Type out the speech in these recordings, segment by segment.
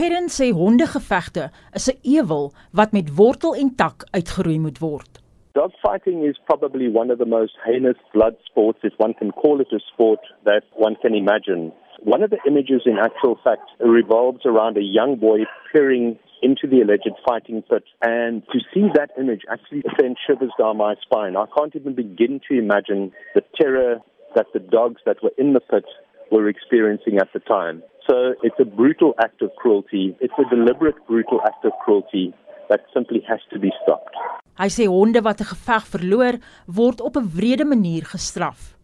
Perrin sê hondegevegte is 'n ewel wat met wortel en tak uitgeroei moet word. Dogfighting is probably one of the most heinous blood sports, if one can call it a sport, that one can imagine. One of the images, in actual fact, revolves around a young boy peering into the alleged fighting pit. And to see that image actually sends shivers down my spine. I can't even begin to imagine the terror that the dogs that were in the pit were experiencing at the time. So it's a brutal act of cruelty. It's a deliberate, brutal act of cruelty that simply has to be stopped. Hy sê honde wat 'n geveg verloor, word op 'n wrede manier gestraf.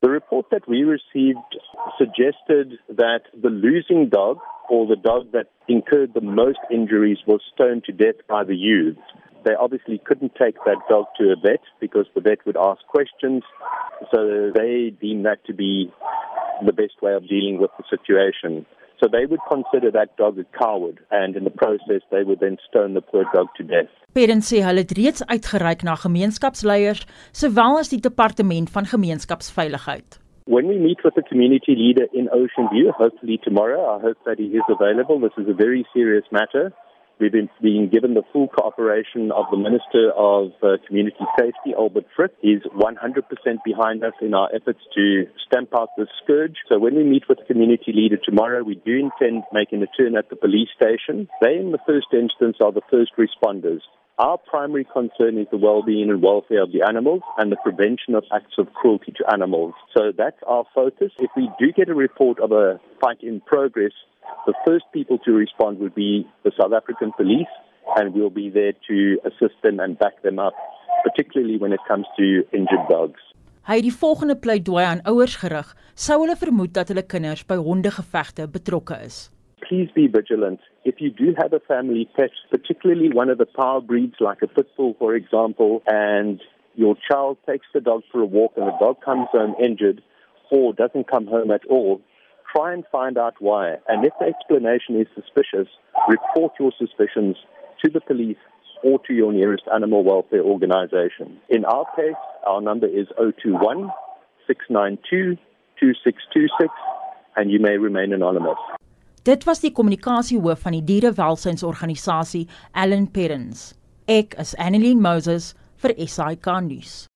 The report that we received suggested that the losing dog or the dog that incurred the most injuries was stoned to death by the youths. They obviously couldn't take that dog to a vet because the vet would ask questions. So they deemed that to be the best way of dealing with the situation. So they would consider that dog a coward and in the process they would then stone the poor dog to death. Parents sê hulle het reeds uitgereik na gemeenskapsleiers sowel as die departement van gemeenskapsveiligheid. When we meet with the community leader in Ocean View, hopefully tomorrow, I hope that he is available. This is a very serious matter. We've been being given the full cooperation of the Minister of uh, Community Safety, Albert Fripp. He's 100% behind us in our efforts to stamp out this scourge. So when we meet with the community leader tomorrow, we do intend making a turn at the police station. They, in the first instance, are the first responders. Our primary concern is the well-being and welfare of the animals and the prevention of acts of cruelty to animals. So that's our focus. If we do get a report of a fight in progress, the first people to respond would be the South African police, and we'll be there to assist them and back them up, particularly when it comes to injured dogs. Hy het die volgende pleidooi aan ouers gerig, sou hulle vermoed dat hulle kinders by hondegevegte betrokke is. please be vigilant. If you do have a family pet, particularly one of the power breeds like a pit bull, for example, and your child takes the dog for a walk and the dog comes home injured or doesn't come home at all, try and find out why. And if the explanation is suspicious, report your suspicions to the police or to your nearest animal welfare organization. In our case, our number is 021 692 2626 and you may remain anonymous. Dit was die kommunikasiehoof van die dierewelsynsorganisasie, Allan Perrins. Ek is Annelien Moses vir SAK nuus.